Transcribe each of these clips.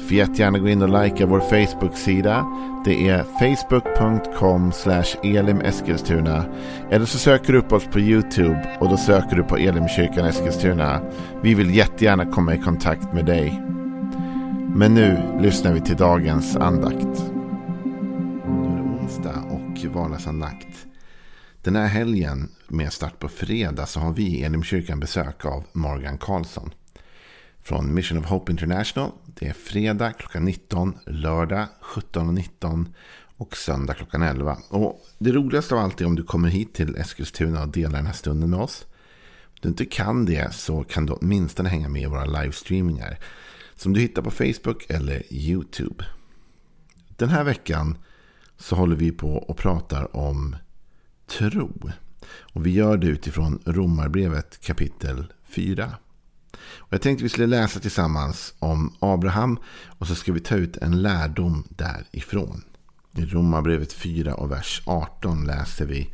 Får jättegärna gå in och likea vår Facebook-sida. Det är facebook.com elimeskilstuna. Eller så söker du upp oss på YouTube och då söker du på Elimkyrkan Eskilstuna. Vi vill jättegärna komma i kontakt med dig. Men nu lyssnar vi till dagens andakt. Nu är det onsdag och vardagsandakt. Den här helgen med start på fredag så har vi i Elimkyrkan besök av Morgan Karlsson från Mission of Hope International. Det är fredag klockan 19, lördag 17.19 och söndag klockan 11. Och det roligaste av allt är om du kommer hit till Eskilstuna och delar den här stunden med oss. Om du inte kan det så kan du åtminstone hänga med i våra livestreamingar. Som du hittar på Facebook eller YouTube. Den här veckan så håller vi på och pratar om tro. Och vi gör det utifrån Romarbrevet kapitel 4. Och jag tänkte vi skulle läsa tillsammans om Abraham och så ska vi ta ut en lärdom därifrån. I Romarbrevet 4 och vers 18 läser vi.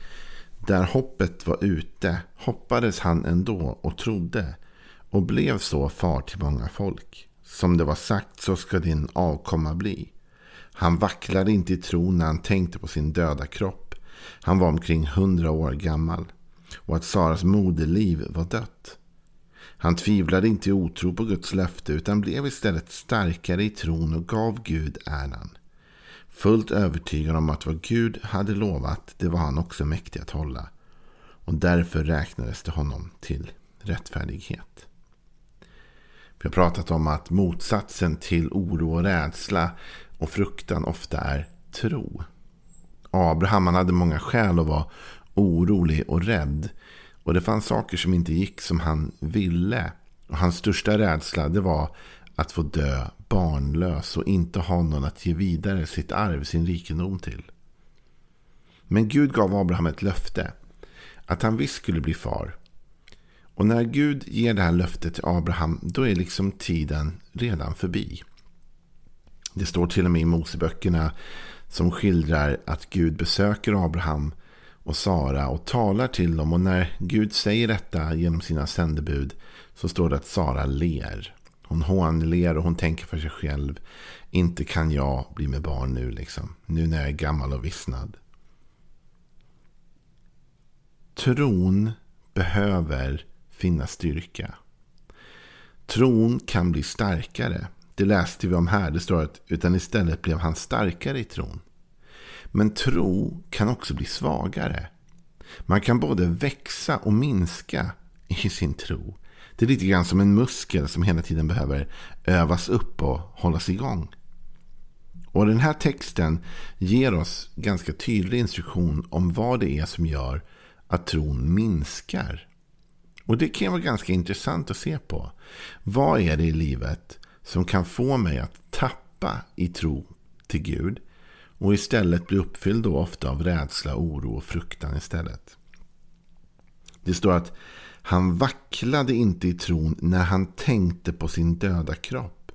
Där hoppet var ute hoppades han ändå och trodde och blev så far till många folk. Som det var sagt så ska din avkomma bli. Han vacklade inte i tron när han tänkte på sin döda kropp. Han var omkring hundra år gammal och att Saras moderliv var dött. Han tvivlade inte i otro på Guds löfte utan blev istället starkare i tron och gav Gud äran. Fullt övertygad om att vad Gud hade lovat, det var han också mäktig att hålla. Och därför räknades det honom till rättfärdighet. Vi har pratat om att motsatsen till oro och rädsla och fruktan ofta är tro. Abraham hade många skäl att vara orolig och rädd. Och det fanns saker som inte gick som han ville. Och hans största rädsla det var att få dö barnlös och inte ha någon att ge vidare sitt arv, sin rikedom till. Men Gud gav Abraham ett löfte. Att han visst skulle bli far. Och när Gud ger det här löftet till Abraham då är liksom tiden redan förbi. Det står till och med i Moseböckerna som skildrar att Gud besöker Abraham och Sara och talar till dem. Och när Gud säger detta genom sina sändebud så står det att Sara ler. Hon hånler och hon tänker för sig själv. Inte kan jag bli med barn nu liksom. Nu när jag är gammal och vissnad. Tron behöver finna styrka. Tron kan bli starkare. Det läste vi om här. Det står att utan istället blev han starkare i tron. Men tro kan också bli svagare. Man kan både växa och minska i sin tro. Det är lite grann som en muskel som hela tiden behöver övas upp och hållas igång. Och den här texten ger oss ganska tydlig instruktion om vad det är som gör att tron minskar. Och det kan vara ganska intressant att se på. Vad är det i livet som kan få mig att tappa i tro till Gud och istället bli uppfylld då ofta av rädsla, oro och fruktan istället. Det står att han vacklade inte i tron när han tänkte på sin döda kropp.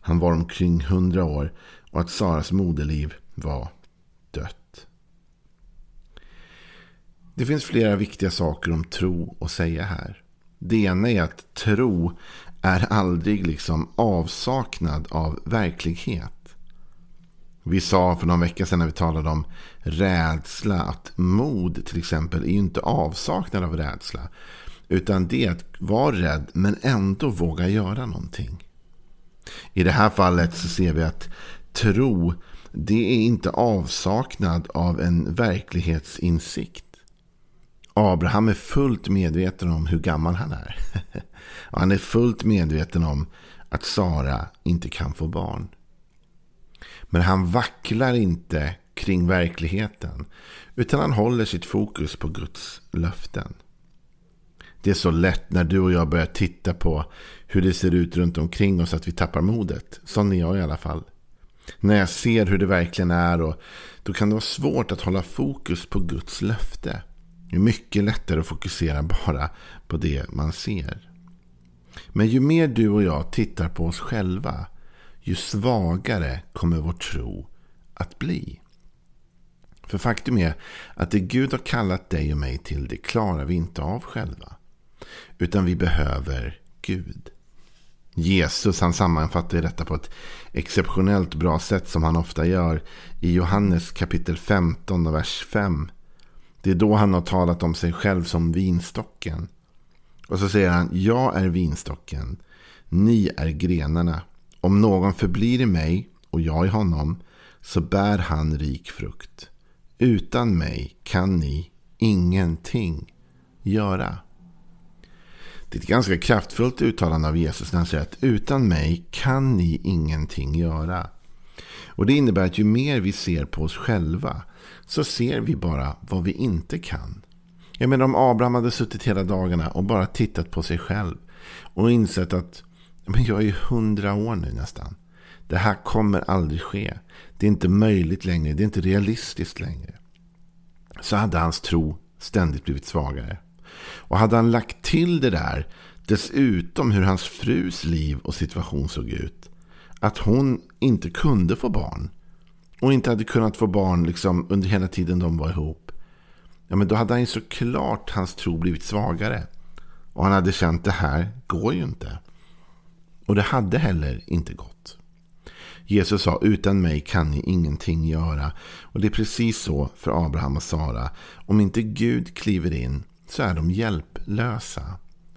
Han var omkring hundra år och att Saras moderliv var dött. Det finns flera viktiga saker om tro att säga här. Det ena är att tro är aldrig liksom avsaknad av verklighet. Vi sa för någon vecka sedan när vi talade om rädsla att mod till exempel är ju inte avsaknad av rädsla. Utan det är att vara rädd men ändå våga göra någonting. I det här fallet så ser vi att tro det är inte avsaknad av en verklighetsinsikt. Abraham är fullt medveten om hur gammal han är. han är fullt medveten om att Sara inte kan få barn. Men han vacklar inte kring verkligheten. Utan han håller sitt fokus på Guds löften. Det är så lätt när du och jag börjar titta på hur det ser ut runt omkring oss att vi tappar modet. Sån är jag i alla fall. När jag ser hur det verkligen är och då kan det vara svårt att hålla fokus på Guds löfte. Det är mycket lättare att fokusera bara på det man ser. Men ju mer du och jag tittar på oss själva, ju svagare kommer vår tro att bli. För faktum är att det Gud har kallat dig och mig till, det klarar vi inte av själva. Utan vi behöver Gud. Jesus han sammanfattar detta på ett exceptionellt bra sätt som han ofta gör i Johannes kapitel 15 och vers 5. Det är då han har talat om sig själv som vinstocken. Och så säger han, jag är vinstocken, ni är grenarna. Om någon förblir i mig och jag i honom så bär han rik frukt. Utan mig kan ni ingenting göra. Det är ett ganska kraftfullt uttalande av Jesus när han säger att utan mig kan ni ingenting göra. Och Det innebär att ju mer vi ser på oss själva så ser vi bara vad vi inte kan. Jag menar om Abraham hade suttit hela dagarna och bara tittat på sig själv och insett att men jag är ju hundra år nu nästan. Det här kommer aldrig ske. Det är inte möjligt längre. Det är inte realistiskt längre. Så hade hans tro ständigt blivit svagare. Och hade han lagt till det där, dessutom hur hans frus liv och situation såg ut. Att hon inte kunde få barn. Och inte hade kunnat få barn liksom under hela tiden de var ihop. Ja, men då hade han ju såklart hans tro blivit svagare. Och han hade känt det här går ju inte. Och det hade heller inte gått. Jesus sa utan mig kan ni ingenting göra. Och det är precis så för Abraham och Sara. Om inte Gud kliver in så är de hjälplösa.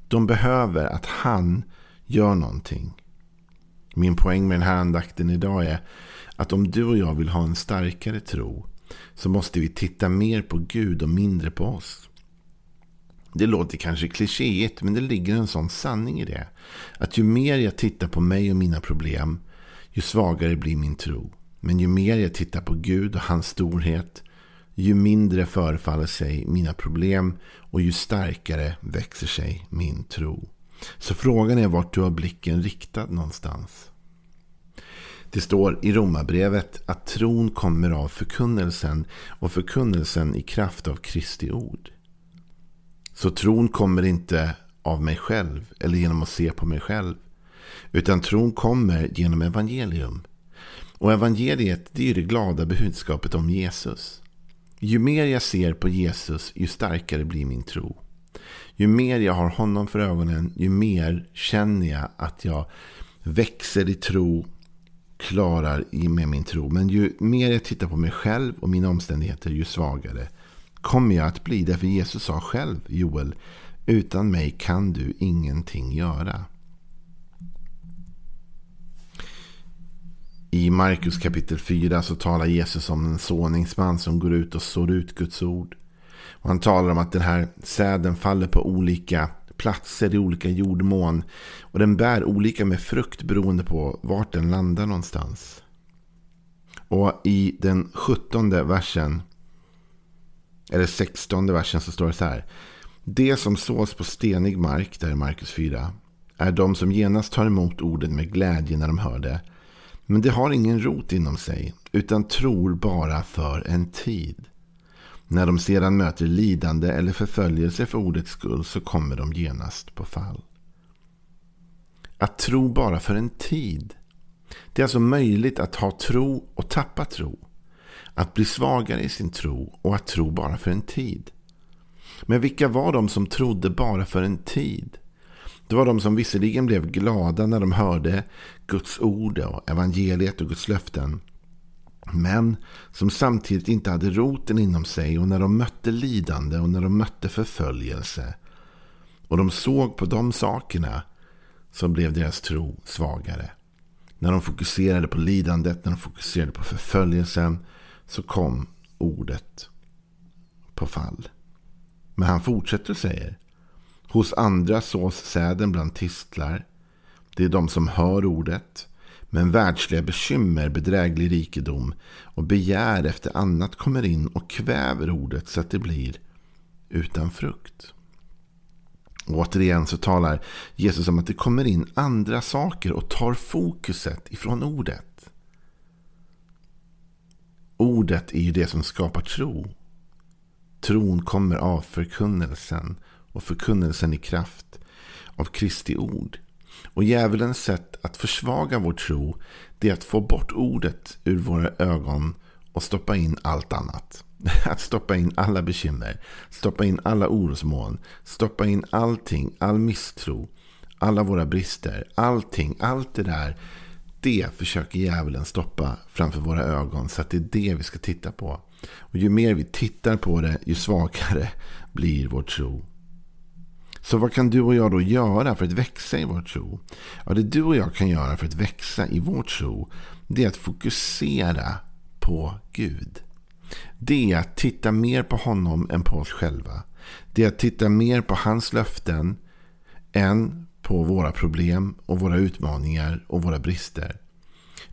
De behöver att han gör någonting. Min poäng med den här andakten idag är att om du och jag vill ha en starkare tro så måste vi titta mer på Gud och mindre på oss. Det låter kanske klichéigt men det ligger en sån sanning i det. Att ju mer jag tittar på mig och mina problem ju svagare blir min tro. Men ju mer jag tittar på Gud och hans storhet ju mindre förefaller sig mina problem och ju starkare växer sig min tro. Så frågan är vart du har blicken riktad någonstans. Det står i Romarbrevet att tron kommer av förkunnelsen och förkunnelsen i kraft av Kristi ord. Så tron kommer inte av mig själv eller genom att se på mig själv. Utan tron kommer genom evangelium. Och evangeliet det är det glada budskapet om Jesus. Ju mer jag ser på Jesus, ju starkare blir min tro. Ju mer jag har honom för ögonen, ju mer känner jag att jag växer i tro, klarar med min tro. Men ju mer jag tittar på mig själv och mina omständigheter, ju svagare kommer jag att bli. Därför Jesus sa själv, Joel, utan mig kan du ingenting göra. I Markus kapitel 4 så talar Jesus om en såningsman som går ut och sår ut Guds ord. Och han talar om att den här säden faller på olika platser i olika jordmån. Och den bär olika med frukt beroende på vart den landar någonstans. Och i den sjuttonde versen, eller sextonde versen så står det så här. Det som sås på stenig mark, där är Markus 4, är de som genast tar emot ordet med glädje när de hör det. Men det har ingen rot inom sig, utan tror bara för en tid. När de sedan möter lidande eller förföljelse för ordets skull så kommer de genast på fall. Att tro bara för en tid. Det är alltså möjligt att ha tro och tappa tro. Att bli svagare i sin tro och att tro bara för en tid. Men vilka var de som trodde bara för en tid? Det var de som visserligen blev glada när de hörde Guds ord och evangeliet och Guds löften. Men som samtidigt inte hade roten inom sig och när de mötte lidande och när de mötte förföljelse och de såg på de sakerna så blev deras tro svagare. När de fokuserade på lidandet, när de fokuserade på förföljelsen så kom ordet på fall. Men han fortsätter och säger Hos andra sås säden bland tistlar. Det är de som hör ordet. Men världsliga bekymmer, bedräglig rikedom och begär efter annat kommer in och kväver ordet så att det blir utan frukt. Och återigen så talar Jesus om att det kommer in andra saker och tar fokuset ifrån ordet. Ordet är ju det som skapar tro. Tron kommer av förkunnelsen och förkunnelsen i kraft av Kristi ord. Och djävulens sätt att försvaga vår tro det är att få bort ordet ur våra ögon och stoppa in allt annat. Att stoppa in alla bekymmer, stoppa in alla orosmoln, stoppa in allting, all misstro, alla våra brister, allting, allt det där. Det försöker djävulen stoppa framför våra ögon så att det är det vi ska titta på. Och ju mer vi tittar på det, ju svagare blir vår tro. Så vad kan du och jag då göra för att växa i vår tro? Ja, det du och jag kan göra för att växa i vår tro, det är att fokusera på Gud. Det är att titta mer på honom än på oss själva. Det är att titta mer på hans löften än på våra problem och våra utmaningar och våra brister.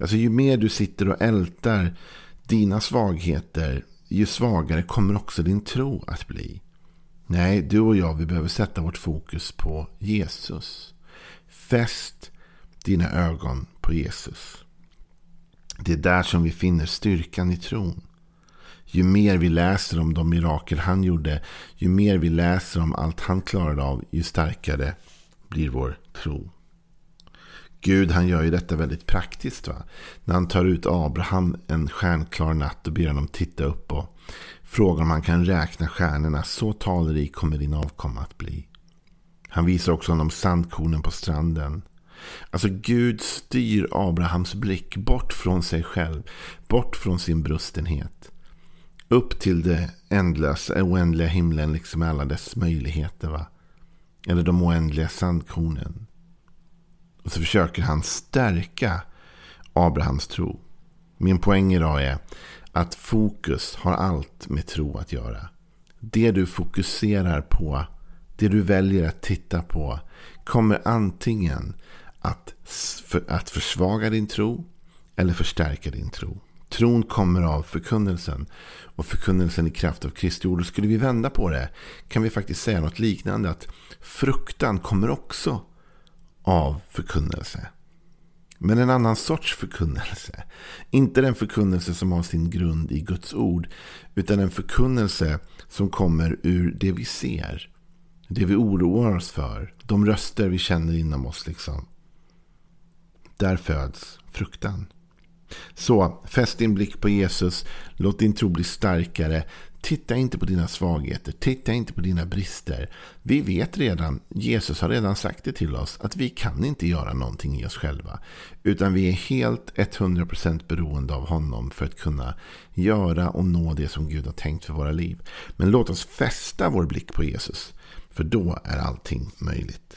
Alltså ju mer du sitter och ältar dina svagheter, ju svagare kommer också din tro att bli. Nej, du och jag vi behöver sätta vårt fokus på Jesus. Fäst dina ögon på Jesus. Det är där som vi finner styrkan i tron. Ju mer vi läser om de mirakel han gjorde, ju mer vi läser om allt han klarade av, ju starkare blir vår tro. Gud han gör ju detta väldigt praktiskt. Va? När han tar ut Abraham en stjärnklar natt och ber honom titta upp och frågar om han kan räkna stjärnorna. Så talrik kommer din avkomma att bli. Han visar också honom sandkornen på stranden. Alltså Gud styr Abrahams blick bort från sig själv. Bort från sin brustenhet. Upp till det ändlösa, oändliga himlen liksom alla dess möjligheter. va? Eller de oändliga sandkornen. Och så försöker han stärka Abrahams tro. Min poäng idag är att fokus har allt med tro att göra. Det du fokuserar på, det du väljer att titta på, kommer antingen att, att försvaga din tro eller förstärka din tro. Tron kommer av förkunnelsen och förkunnelsen i kraft av Kristi ord. Skulle vi vända på det kan vi faktiskt säga något liknande. Att fruktan kommer också av förkunnelse. Men en annan sorts förkunnelse. Inte den förkunnelse som har sin grund i Guds ord. Utan en förkunnelse som kommer ur det vi ser. Det vi oroar oss för. De röster vi känner inom oss. liksom. Där föds fruktan. Så fäst din blick på Jesus. Låt din tro bli starkare. Titta inte på dina svagheter. Titta inte på dina brister. Vi vet redan, Jesus har redan sagt det till oss, att vi kan inte göra någonting i oss själva. Utan vi är helt 100% beroende av honom för att kunna göra och nå det som Gud har tänkt för våra liv. Men låt oss fästa vår blick på Jesus. För då är allting möjligt.